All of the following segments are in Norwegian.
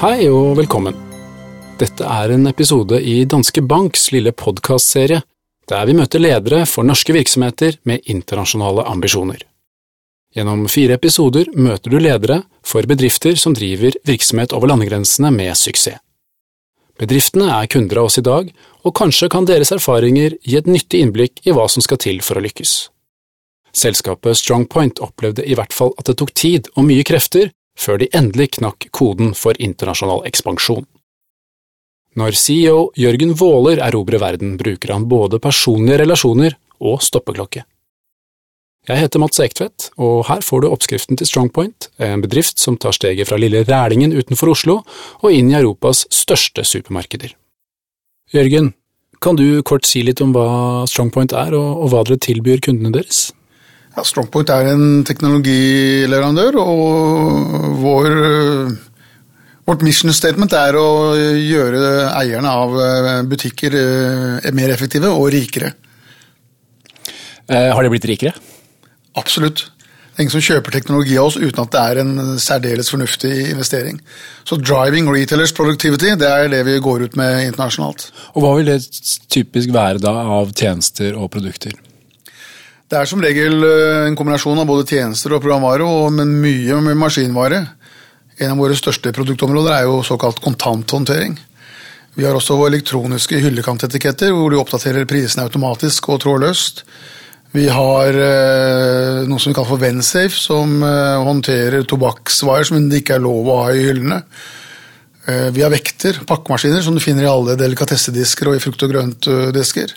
Hei og velkommen. Dette er en episode i Danske Banks lille podkastserie, der vi møter ledere for norske virksomheter med internasjonale ambisjoner. Gjennom fire episoder møter du ledere for bedrifter som driver virksomhet over landegrensene med suksess. Bedriftene er kunder av oss i dag, og kanskje kan deres erfaringer gi et nyttig innblikk i hva som skal til for å lykkes. Selskapet Strongpoint opplevde i hvert fall at det tok tid og mye krefter før de endelig knakk koden for internasjonal ekspansjon. Når CEO Jørgen Våler erobrer verden, bruker han både personlige relasjoner og stoppeklokke. Jeg heter Mats Ektvedt, og her får du oppskriften til Strongpoint, en bedrift som tar steget fra lille Rælingen utenfor Oslo og inn i Europas største supermarkeder. Jørgen, kan du kort si litt om hva Strongpoint er, og, hva dere tilbyr kundene deres? Ja, Strongpoint er en teknologileverandør, og vår, vårt mission statement er å gjøre eierne av butikker eh, mer effektive og rikere. Eh, har de blitt rikere? Absolutt. Det er ingen som kjøper teknologi av oss uten at det er en særdeles fornuftig investering. Så driving retailers productivity, det er det vi går ut med internasjonalt. Og Hva vil det typisk være da av tjenester og produkter? Det er som regel eh, en kombinasjon av både tjenester og programvare, men mye med maskinvare. En av våre største produktområder er jo såkalt kontanthåndtering. Vi har også elektroniske hyllekantetiketter, hvor du oppdaterer prisene automatisk og trådløst. Vi har eh, noe som vi kaller for Vensafe, som eh, håndterer tobakksvarer som det ikke er lov å ha i hyllene. Vi har vekter, pakkemaskiner, som du finner i alle delikatessedisker og i frukt- og grøntdisker.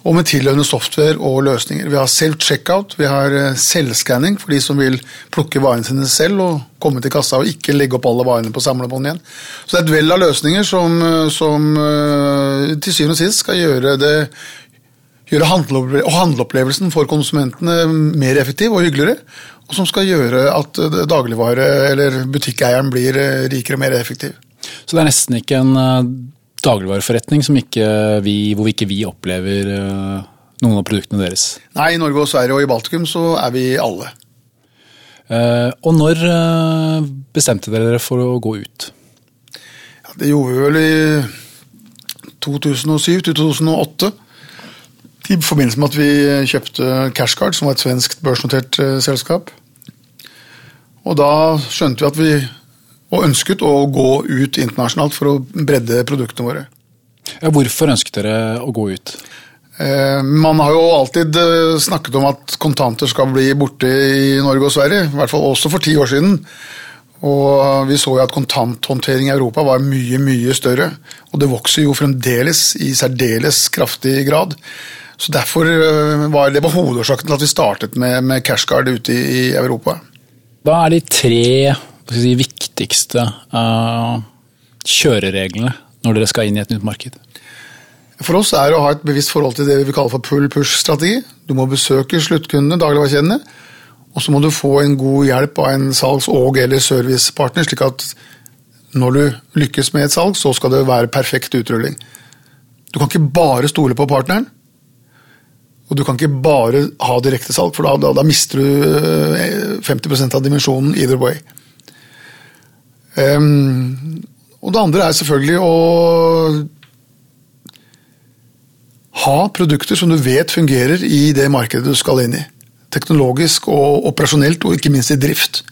Og med tilhørende software og løsninger. Vi har self-checkout, vi har selvskanning selvscanning for de som vil plukke varene sine selv og komme til kassa og ikke legge opp alle varene på samlebånd igjen. Så det er et vell av løsninger som, eh, som eh, til syvende og sist skal gjøre det gjøre handleopplevelsen for konsumentene mer effektiv og hyggeligere, og som skal gjøre at dagligvare- eller butikkeieren blir eh, rikere og mer effektiv. Så det er nesten ikke en eh, dagligvareforretning ikke vi, hvor ikke vi opplever eh, noen av produktene deres? Nei, i Norge og Sverige og i Baltikum så er vi alle. Og når bestemte dere dere for å gå ut? Ja, det gjorde vi vel i 2007-2008 i forbindelse med at vi kjøpte Cashcard, som var et svensk børsnotert eh, selskap. Og da skjønte vi at vi og ønsket å gå ut internasjonalt for å bredde produktene våre. Ja, hvorfor ønsket dere å gå ut? Eh, man har jo alltid eh, snakket om at kontanter skal bli borte i Norge og Sverige, i hvert fall også for ti år siden. Og vi så jo at kontanthåndtering i Europa var mye, mye større. Og det vokser jo fremdeles i særdeles kraftig grad. Så Derfor øh, var det var hovedårsaken til at vi startet med, med cashguard ute i, i, Europa. Hva er de tre si, viktigste uh, kjørereglene når dere skal inn i et nytt marked? For oss er det å ha et bevisst forhold til det vi kaller for pull-push-strategi. Du må besøke sluttkundene, dagligvarekjedene, og så må du få en god hjelp av en salgs- og- eller servicepartner, slik at når du lykkes med et salg, så skal det være perfekt utrulling. Du kan ikke bare stole på partneren. Og du kan ikke bare ha direktesalg, for da, da, da, mister du 50 eh, av dimensjonen either way. Um, og det andre er selvfølgelig å ha produkter som du vet fungerer i det markedet du skal inn i. Teknologisk og operasjonelt, og ikke minst i drift.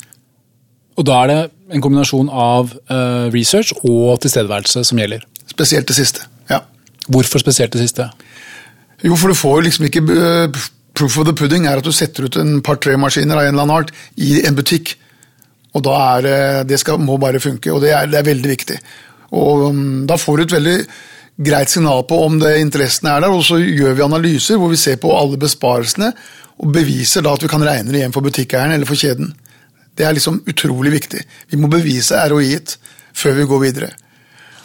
Og da er det en kombinasjon av uh, research og tilstedeværelse som gjelder? Spesielt det siste, ja. Hvorfor spesielt det siste? Jo, for du får liksom ikke uh, Proof of the pudding er at du setter ut en par-tre maskiner av en eller annen art i en butikk. Og da er det Det skal, må bare funke, og det er, det er veldig viktig. Og um, Da får du et veldig greit signal på om det interessen er der, og så gjør vi analyser hvor vi ser på alle besparelsene og beviser da at vi kan regne det hjem for butikkeieren eller for kjeden. Det er liksom utrolig viktig. Vi må bevise ROI-et før vi går videre.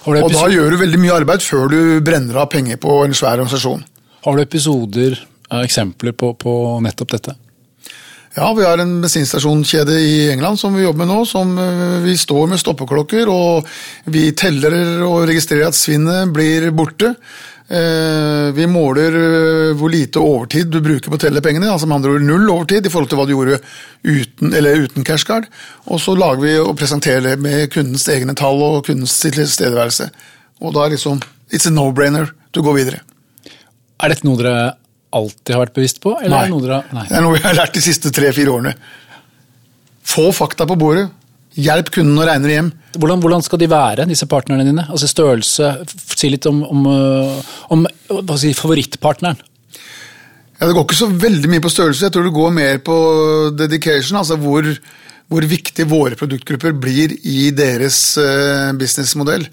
Og da gjør du veldig mye arbeid før du brenner av penger på en svær organisasjon. Har du episoder, eksempler på, på nettopp dette? Ja, vi har en bensinstasjonskjede i England som vi jobber med nå. som eh, Vi står med stoppeklokker, og vi teller og registrerer at svinnet blir borte. Eh, vi måler eh, hvor lite overtid du bruker på å telle pengene, altså med andre ord null overtid i forhold til hva du gjorde uten, eller uten cashcard. Og så lager vi og presenterer det med kundens egne tall og kundens tilstedeværelse. Og da er liksom It's a no-brainer Du går videre. Er dette noe dere alltid har vært bevisst på? Nei. Er det, noe dere, nei. det er noe vi har lært de siste tre-fire årene. Få fakta på bordet. Hjelp kunden å regne det hjem. Hvordan, hvordan, skal de være, disse partnerne dine? Altså Størrelse, si litt om, om, øh, om si, favorittpartneren. Ja, Det går ikke så veldig mye på størrelse, jeg tror det går mer på dedication. altså hvor, hvor viktig våre produktgrupper blir i deres uh, businessmodell.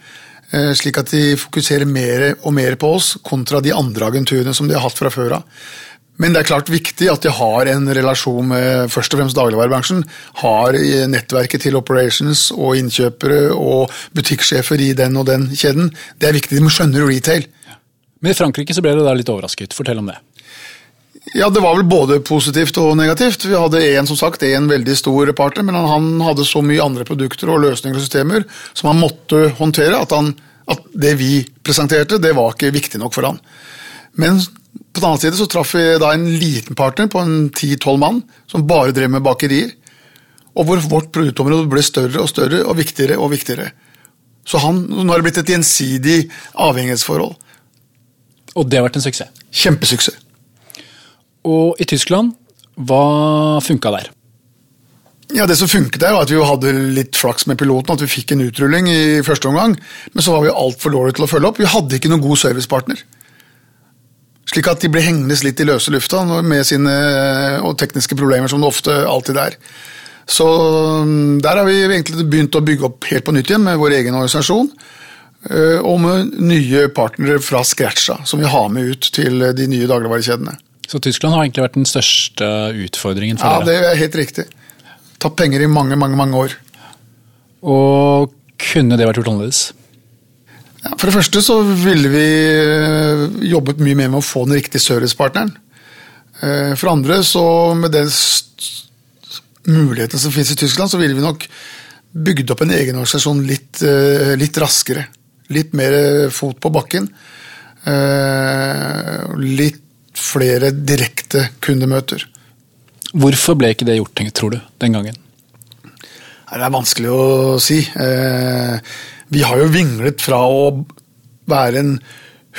Uh, slik at de fokuserer mer og mer på oss kontra de andre agenturene som de har hatt fra før av. Men det er klart viktig at de har en relasjon med først og fremst dagligvarebransjen. Har nettverket til operations og innkjøpere og butikksjefer i den og den kjeden. Det er viktig. De må skjønne retail. Men i Frankrike så ble du litt overrasket. Fortell om det. Ja, Det var vel både positivt og negativt. Vi hadde en, som sagt, en veldig stor partner, men han hadde så mye andre produkter og løsninger og systemer som han måtte håndtere, at, han, at det vi presenterte, det var ikke viktig nok for han. Men på den annen side så traff vi da en liten partner på en 10-12 mann som bare drev med bakerier. Og hvor vårt produktområde ble større og større og viktigere og viktigere. Så han, nå har det blitt et gjensidig avhengighetsforhold. Og det har vært en suksess? Kjempesuksess. Og i Tyskland, hva funka der? Ja, Det som funket der, var at vi hadde litt flaks med piloten, at vi fikk en utrulling i første omgang. Men så var vi altfor dårlige til å følge opp. Vi hadde ikke noen god servicepartner. Slik at de ble hengende litt i løse lufta med sine og tekniske problemer, som det ofte alltid er. Så mm, der har vi egentlig begynt å bygge opp helt på nytt igjen med vår egen organisasjon. Eh, og med nye partnere fra scratcha, som vi har med ut til de nye dagligvarekjedene. Så Tyskland har egentlig vært den største utfordringen for ja, dere? Ja, det er helt riktig. Tatt penger i mange, mange, mange år. Og kunne det vært gjort annerledes? Ja, for det første så ville vi eh, jobbet mye mer med å få den riktige servicepartneren. Eh, for det andre, så med den muligheten som finnes i Tyskland, så ville vi nok bygd opp en egen organisasjon litt, eh, litt raskere. Litt mer fot på bakken. Litt flere direkte kundemøter. Hvorfor ble ikke det gjort, tror du, den gangen? Det er vanskelig å si. Vi har jo vinglet fra å være en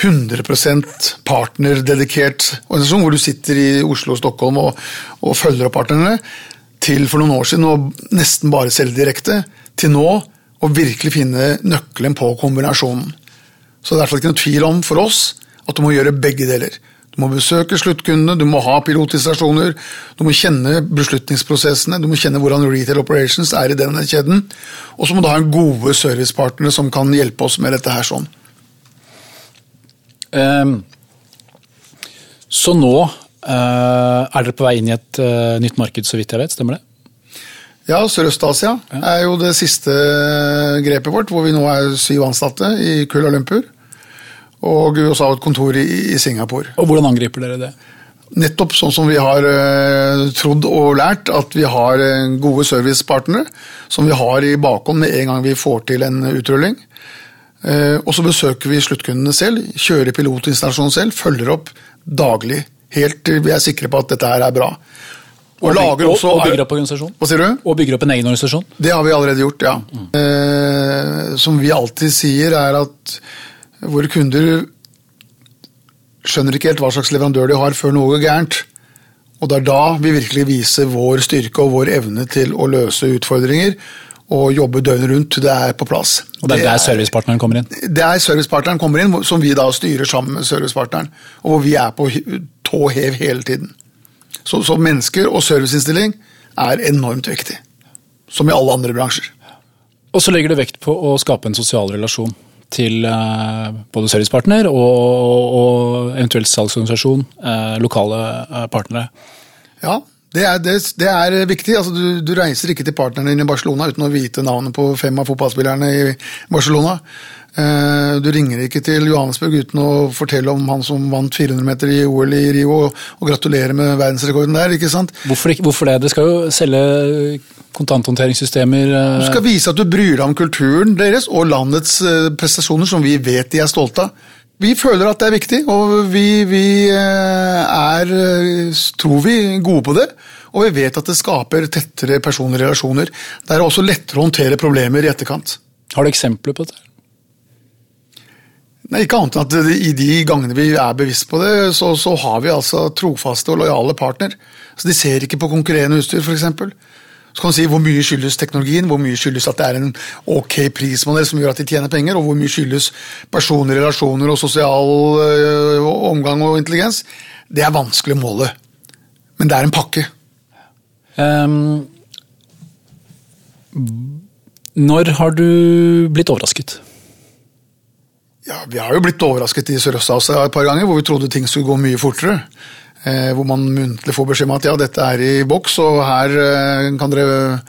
100% partnerdedikert organisasjon, hvor du sitter i Oslo og Stockholm og, og følger opp partnerne, til for noen år siden å nesten bare selge direkte, til nå å virkelig finne nøkkelen på kombinasjonen. Så det er derfor ikke noe tvil om for oss at du må gjøre begge deler. Du må besøke sluttkundene, du må ha pilotinstallasjoner, du må kjenne beslutningsprosessene, du må kjenne hvordan retail operations er i denne kjeden, og så må du ha en gode servicepartnere som kan hjelpe oss med dette her sånn. Um, så nå uh, er dere på vei inn i et uh, nytt marked, så vidt jeg vet, stemmer det? Ja, Sørøst-Asia ja. er jo det siste grepet vårt, hvor vi nå er syv ansatte i Kuala Lumpur. Og også har et kontor i, i Singapore. Og Hvordan angriper dere det? Nettopp sånn som vi har uh, trodd og lært, at vi har uh, gode servicepartnere som vi har i bakhånd med en gang vi får til en utrulling. Uh, og så besøker vi sluttkundene selv, kjører pilotinstallasjonen selv, følger opp daglig. Helt til vi er sikre på at dette her er bra. Og, og, lager også, og bygger opp organisasjon? Hva sier du? Og bygger opp en egen organisasjon? Det har vi allerede gjort, ja. Mm. som vi alltid sier, er at hvor kunder skjønner ikke helt hva slags leverandør de har før noe går gærent. Og det er da vi virkelig viser vår styrke og vår evne til å løse utfordringer og jobbe døgnet rundt det er på plass. Og det er der servicepartneren kommer inn? Det er servicepartneren kommer inn, som vi da styrer sammen med servicepartneren. Og hvor vi er på tå hev hele tiden. Så, så mennesker og serviceinnstilling er enormt viktig. Som i alle andre bransjer. Og så legger du vekt på å skape en sosial relasjon til eh, både servicepartner og, og eventuelt salgsorganisasjon, eh, lokale eh, partnere. Ja, det er, det, det er viktig. Altså, du, du, reiser ikke til partnerne dine i Barcelona uten å vite navnet på fem av fotballspillerne i Barcelona. Du ringer ikke til Johannesburg uten å fortelle om han som vant 400 meter i OL i Rio, og gratulere med verdensrekorden der. ikke sant? Hvorfor, hvorfor det? Det skal jo selge kontanthåndteringssystemer Du skal vise at du bryr deg om kulturen deres og landets prestasjoner, som vi vet de er stolte av. Vi føler at det er viktig, og vi, vi eh, er, eh, tror vi, gode på det. Og vi vet at det skaper tettere personlige relasjoner. Det er også lettere å håndtere problemer i etterkant. Har du eksempler på det? Nei, Ikke annet enn at i de gangene vi er bevisst på det, så, så har vi altså trofaste og lojale partner. Så De ser ikke på konkurrerende utstyr, f.eks. Så kan du si hvor mye skyldes teknologien, hvor mye skyldes at det er en ok prismodell som gjør at de tjener penger, og hvor mye skyldes personlige relasjoner og sosial øh, omgang og intelligens. Det er vanskelig å måle, men det er en pakke. Um, når har du blitt overrasket? Ja, Vi har jo blitt overrasket i Sørøst-Asia et par ganger, hvor vi trodde ting skulle gå mye fortere. Eh, hvor man muntlig får beskjed om at ja, dette er i boks, og her eh, kan dere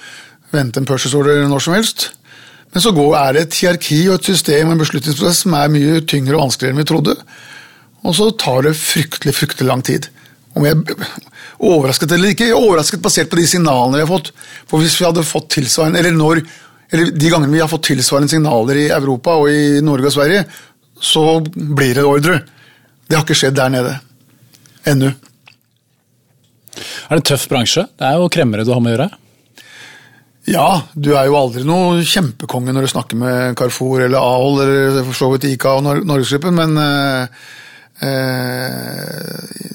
vente en purchase order når som helst. Men så går, er det et hierarki og et system og en beslutningsprosess som er mye tyngre og vanskeligere enn vi trodde. Og så tar det fryktelig, fryktelig lang tid. Om jeg er overrasket eller ikke, jeg er overrasket basert på de signalene vi har fått. For hvis vi hadde fått tilsvarende, eller når eller de gangene vi har fått tilsvarende signaler i Europa og i Norge og Sverige, så blir det ordre. Det har ikke skjedd der nede. Ennå. Er det en tøff bransje? Det er jo kremmere du har med å gjøre? Ja, du er jo aldri noe kjempekonge når du snakker med Carrefour eller Ahol eller for så vidt ICA og Norgesgruppen, men eh, eh,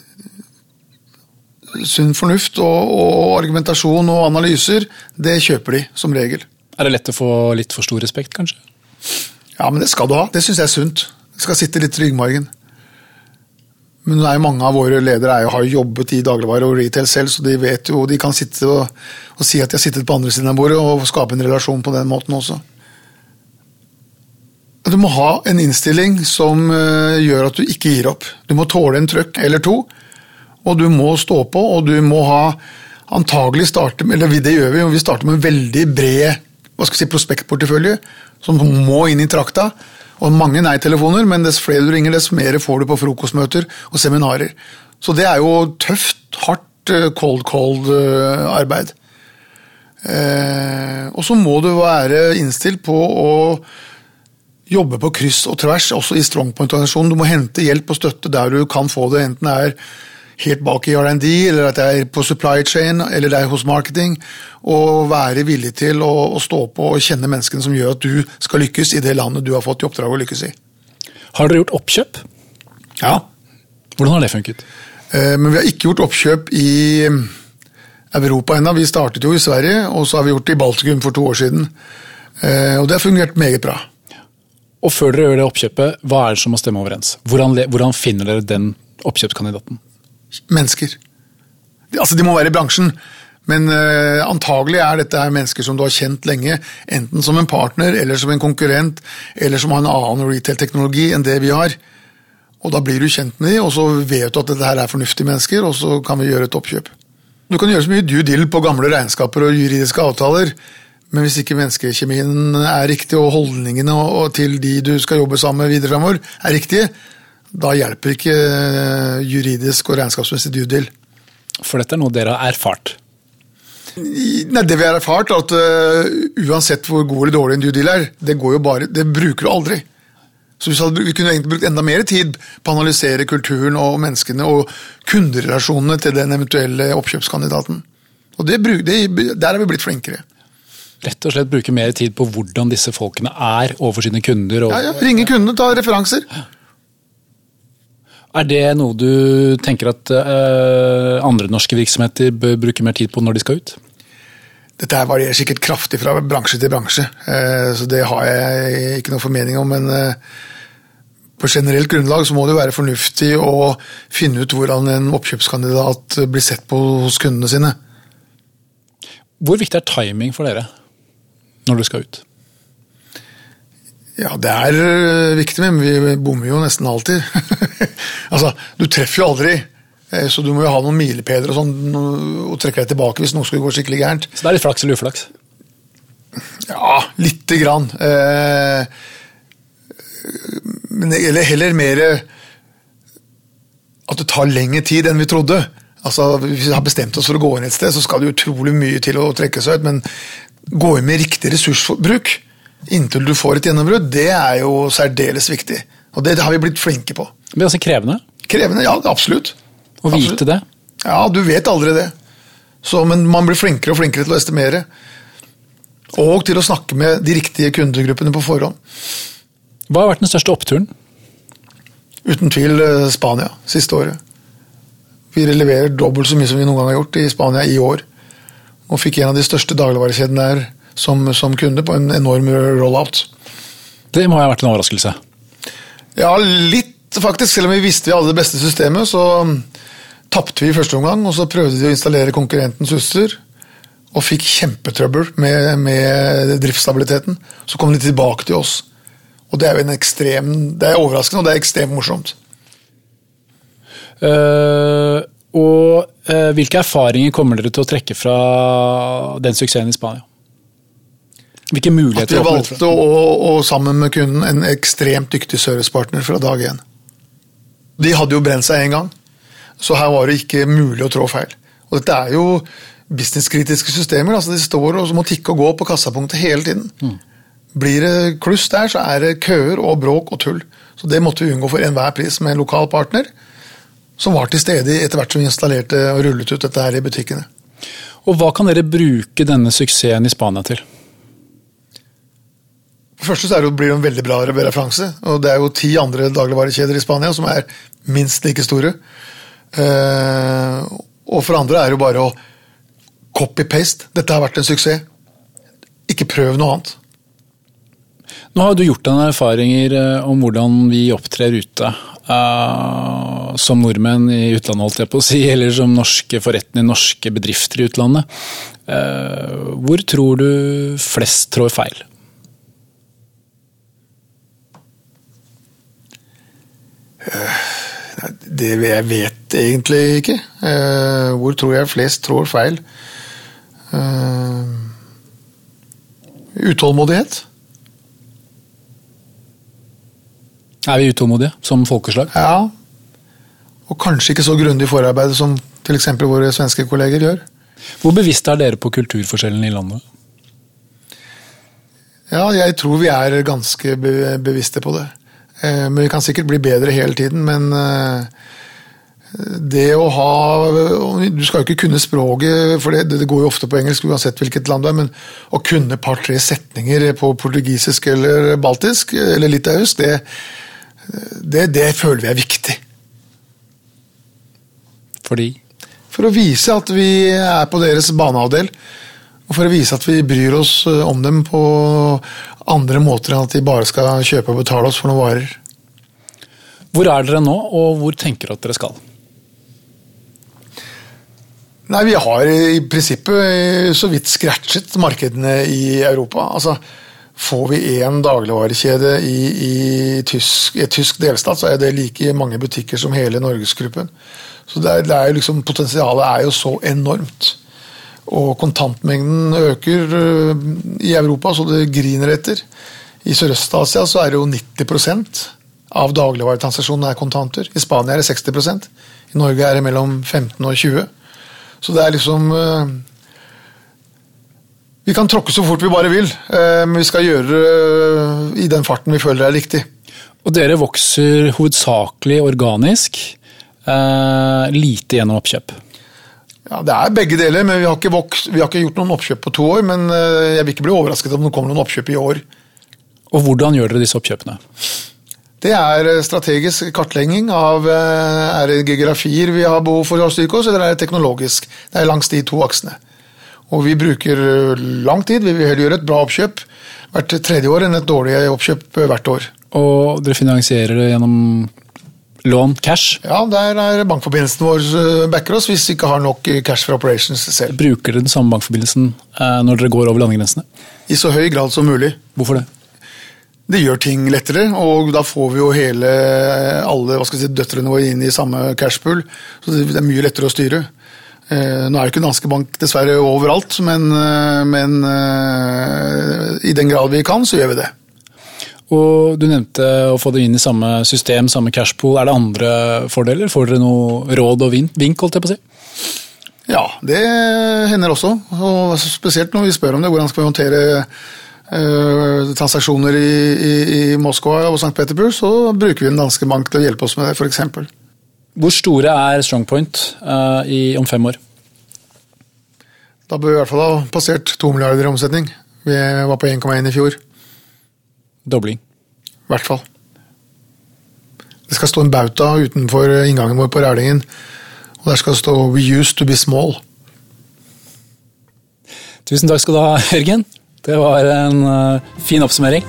Sunn fornuft og, og argumentasjon og analyser, det kjøper de som regel. Er det lett å få litt for stor respekt, kanskje? Ja, men det skal du ha. Det syns jeg er sunt. Det skal sitte litt i ryggmargen. Men mange av våre ledere er jo, har jobbet i dagligvare og retail selv, så de vet jo, de kan sitte og, og si at de har sittet på andre siden av bordet og skape en relasjon på den måten også. Du må ha en innstilling som uh, gjør at du ikke gir opp. Du må tåle en trøkk eller to, og du må stå på, og du må ha antagelig starte med, eller det gjør vi, vi starter med en veldig bred hva skal vi si, prospektportefølje som må inn i trakta. Og mange nei-telefoner, men dess flere du ringer, dess mer får du på frokostmøter og seminarer. Så det er jo tøft, hardt eh, cold cold eh. Eh, og så må du være innstilt på å jobbe på kryss og tvers, også i Strongpoint-organisasjonen. Du må hente hjelp og støtte der du kan få det, enten det er helt bak i R&D, eller at jeg er på supply chain, eller det er hos marketing. Og være villig til å, å, stå på og kjenne menneskene som gjør at du skal lykkes i det landet du har fått i oppdrag å lykkes i. Har dere gjort oppkjøp? Ja. Hvordan har det funket? Eh, men vi har ikke gjort oppkjøp i mm, Europa ennå. Vi startet jo i Sverige, og så har vi gjort det i Baltikum for to år siden. Eh, og det har fungert meget bra. Og før dere gjør det oppkjøpet, hva er det som må stemme overens? Hvordan, hvordan finner dere den oppkjøpskandidaten? Mennesker. Altså, de må være i bransjen, men uh, antagelig er dette her mennesker som du har kjent lenge, enten som en partner, eller som en konkurrent, eller som har en annen retail-teknologi enn det vi har. Og Da blir du kjent med dem, og så vet du at dette her er fornuftige mennesker, og så kan vi gjøre et oppkjøp. Du kan gjøre så mye due deal på gamle regnskaper og juridiske avtaler, men hvis ikke menneskekjemien er riktig, og holdningene til de du skal jobbe sammen med videre framover, er riktige, da hjelper ikke eh, juridisk og regnskapsmessig due deal. For dette er noe dere har erfart? Nei, Det vi har erfart, er at uh, uansett hvor god eller dårlig en due deal er, det, går jo bare, det bruker du aldri. Så Vi kunne egentlig brukt enda mer tid på å analysere kulturen og menneskene og kunderelasjonene til den eventuelle oppkjøpskandidaten. Og det, det, Der er vi blitt flinkere. Rett og slett bruke mer tid på hvordan disse folkene er overfor sine kunder? Og... Ja, ja, Ringe kundene, ta referanser. Er det noe du tenker at uh, andre norske virksomheter bør bruke mer tid på når de skal ut? Dette her varierer sikkert kraftig fra bransje til bransje, uh, så det har jeg ikke noe formening om. Men uh, på generelt grunnlag så må det være fornuftig å finne ut hvordan en oppkjøpskandidat blir sett på hos kundene sine. Hvor viktig er timing for dere når du skal ut? Ja, det er eh, viktig, men vi bommer jo nesten alltid. altså, du treffer jo aldri. Eh, så du må jo ha noen milepæler og sånn, og trekke deg tilbake hvis noe skulle gå skikkelig gærent. Så det er litt flaks eller uflaks? Ja, lite grann. Eh, men eller heller mer at det tar lengre tid enn vi trodde. Altså, Hvis vi har bestemt oss for å gå inn et sted, så skal det utrolig mye til å trekke seg ut. Men gå inn med riktig ressursbruk inntil du får et gjennombrudd, det er jo særdeles viktig. Og det, det har vi blitt flinke på. Det blir altså krevende Krevende, ja, absolutt. å Absolutt. vite det. Ja, du vet aldri det. Så, men man blir flinkere og flinkere til å estimere. Og til å snakke med de riktige kundegruppene på forhånd. Hva har vært den største oppturen? Uten tvil eh, Spania siste året. Vi leverer dobbelt så mye som vi noen gang har gjort i Spania i år. Og fikk en av de største dagligvarekjedene der som, som kunde på en enorm rollout. Det må ha vært en overraskelse. Ja, litt faktisk. Selv om vi visste vi hadde det beste systemet, så mm, tapte vi i første omgang. Og så prøvde de å installere konkurrentens utstyr, og fikk kjempetrøbbel med, med driftsstabiliteten. Så kom de tilbake til oss. Og det er jo en ekstrem, det er overraskende, og det er ekstremt morsomt. Uh, og uh, hvilke erfaringer kommer dere til å trekke fra den suksessen i Spania? Hvilke At vi valgte å, å, sammen med kunden, en ekstremt dyktig servicepartner fra dag én. De hadde jo brent seg én gang, så her var det ikke mulig å trå feil. Og dette er jo businesskritiske systemer. altså De står og må tikke og gå på kassapunktet hele tiden. Blir det kluss der, så er det køer og bråk og tull. Så det måtte vi unngå for enhver pris med en lokal partner, som var til stede etter hvert som vi installerte og rullet ut dette her i butikkene. Og hva kan dere bruke denne suksessen i Spania til? For første så det, blir det en veldig bra referanse. og Det er jo ti andre dagligvarekjeder i Spania som er minst like store. Eh, og for andre er det jo bare å copy-paste. Dette har vært en suksess. Ikke prøv noe annet. Nå har du gjort deg erfaringer eh, om hvordan vi opptrer ute. Uh, som nordmenn i utlandet, holdt jeg på å si, eller som norske forretninger, norske bedrifter i utlandet. Uh, hvor tror du flest trår feil? Det jeg vet egentlig ikke. Eh, hvor tror jeg flest trår feil? Eh, utålmodighet. Er vi utålmodige som folkeslag? Ja. Og kanskje ikke så grundig forarbeid som f.eks. våre svenske kolleger gjør. Hvor bevisst er dere på kulturforskjellene i landet? Ja, jeg tror vi er ganske bevisste på det. Eh, men vi kan sikkert bli bedre hele tiden. Men eh, det å ha Du skal jo ikke kunne språket, for det, det går jo ofte på engelsk uansett hvilket land du er, men å kunne et par-tre setninger på portugisisk eller baltisk eller litauisk, det, det, det føler vi er viktig. Fordi For å vise at vi er på deres banehalvdel. Og for å vise at vi bryr oss eh, om dem på andre måter enn at de bare skal kjøpe og betale oss for noen varer. Hvor er dere nå, og hvor tenker dere at dere skal? Nei, vi har i prinsippet eh, så vidt scratchet markedene i Europa. Altså, får vi én dagligvarekjede i, i, tysk, i tysk delstat, så er det like mange butikker som hele Norgesgruppen. Så det er, det er liksom, potensialet er jo så enormt. Og kontantmengden øker øh, i Europa, så det griner etter. I Sørøst-Asia så er det jo 90% av dagligvaretransaksjonene er kontanter. I Spania er det 60% I Norge er det mellom 15 og 20 Så det er liksom øh, Vi kan tråkke så fort vi bare vil, øh, men vi skal gjøre det i den farten vi føler er riktig. Og dere vokser hovedsakelig organisk, eh, lite gjennom oppkjøp. Ja, Det er begge deler, men vi har ikke, vokst, vi har ikke gjort noen oppkjøp på to år. Men øh, jeg vil ikke bli overrasket om det kommer noen oppkjøp i år. Og hvordan gjør dere disse oppkjøpene? Det er øh, strategisk kartlegging av øh, er det geografier vi har behov for å styrke oss, eller er det teknologisk. Det er langs de to aksene. Og vi bruker lang tid. Vi vil heller gjøre et bra oppkjøp hvert tredje år enn et dårlig oppkjøp hvert år. Og dere finansierer det gjennom lån, cash. Ja, Der er bankforbindelsen vår øh, backer oss hvis vi ikke har nok øh, cash for operations selv. Bruker dere den samme bankforbindelsen eh, når dere går over landegrensene? I så høy grad som mulig. Hvorfor det? Det gjør ting lettere, og da får vi jo hele, alle si, døtrene våre inn i samme cashpool. Så det er mye lettere å styre. Eh, nå er det ikke Danske Bank dessverre overalt, men, eh, men eh, i den grad vi kan, så gjør vi det. Og Du nevnte å få det inn i samme system, samme cashpool. Er det andre fordeler? Får dere noe råd og vink, holdt jeg på å si? Ja, det hender også. Og spesielt når vi spør om det, hvordan skal vi håndtere eh, transaksjoner i, i, i Moskva og St. Petersburg, så bruker vi en danske bank til å hjelpe oss med det, f.eks. Hvor store er Strongpoint uh, i, om fem år? Da bør vi i hvert fall ha passert to milliarder i omsetning. Vi var på 1,1 i fjor. Dobling. I hvert fall. Det skal stå en bauta utenfor inngangen vår på Rælingen, og der skal det stå 'We used to be small'. Tusen takk skal du ha, Jørgen. Det var en uh, fin oppsummering.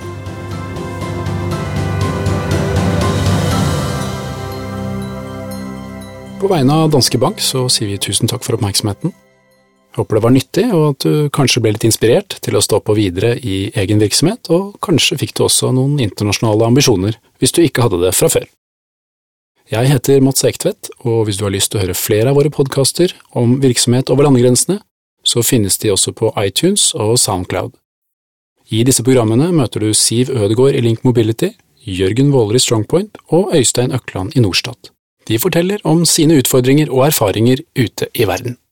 På vegne av Danske Bank så sier vi tusen takk for oppmerksomheten. Håper det var nyttig, og at du kanskje ble litt inspirert til å stå på videre i egen virksomhet, og kanskje fikk du også noen internasjonale ambisjoner hvis du ikke hadde det fra før. Jeg heter Mats Ektvedt, og hvis du har lyst til å høre flere av våre podkaster om virksomhet over landegrensene, så finnes de også på iTunes og Soundcloud. I disse programmene møter du Siv Ødegård i Link Mobility, Jørgen Våler i Strongpoint og Øystein Økland i Norstat. De forteller om sine utfordringer og erfaringer ute i verden.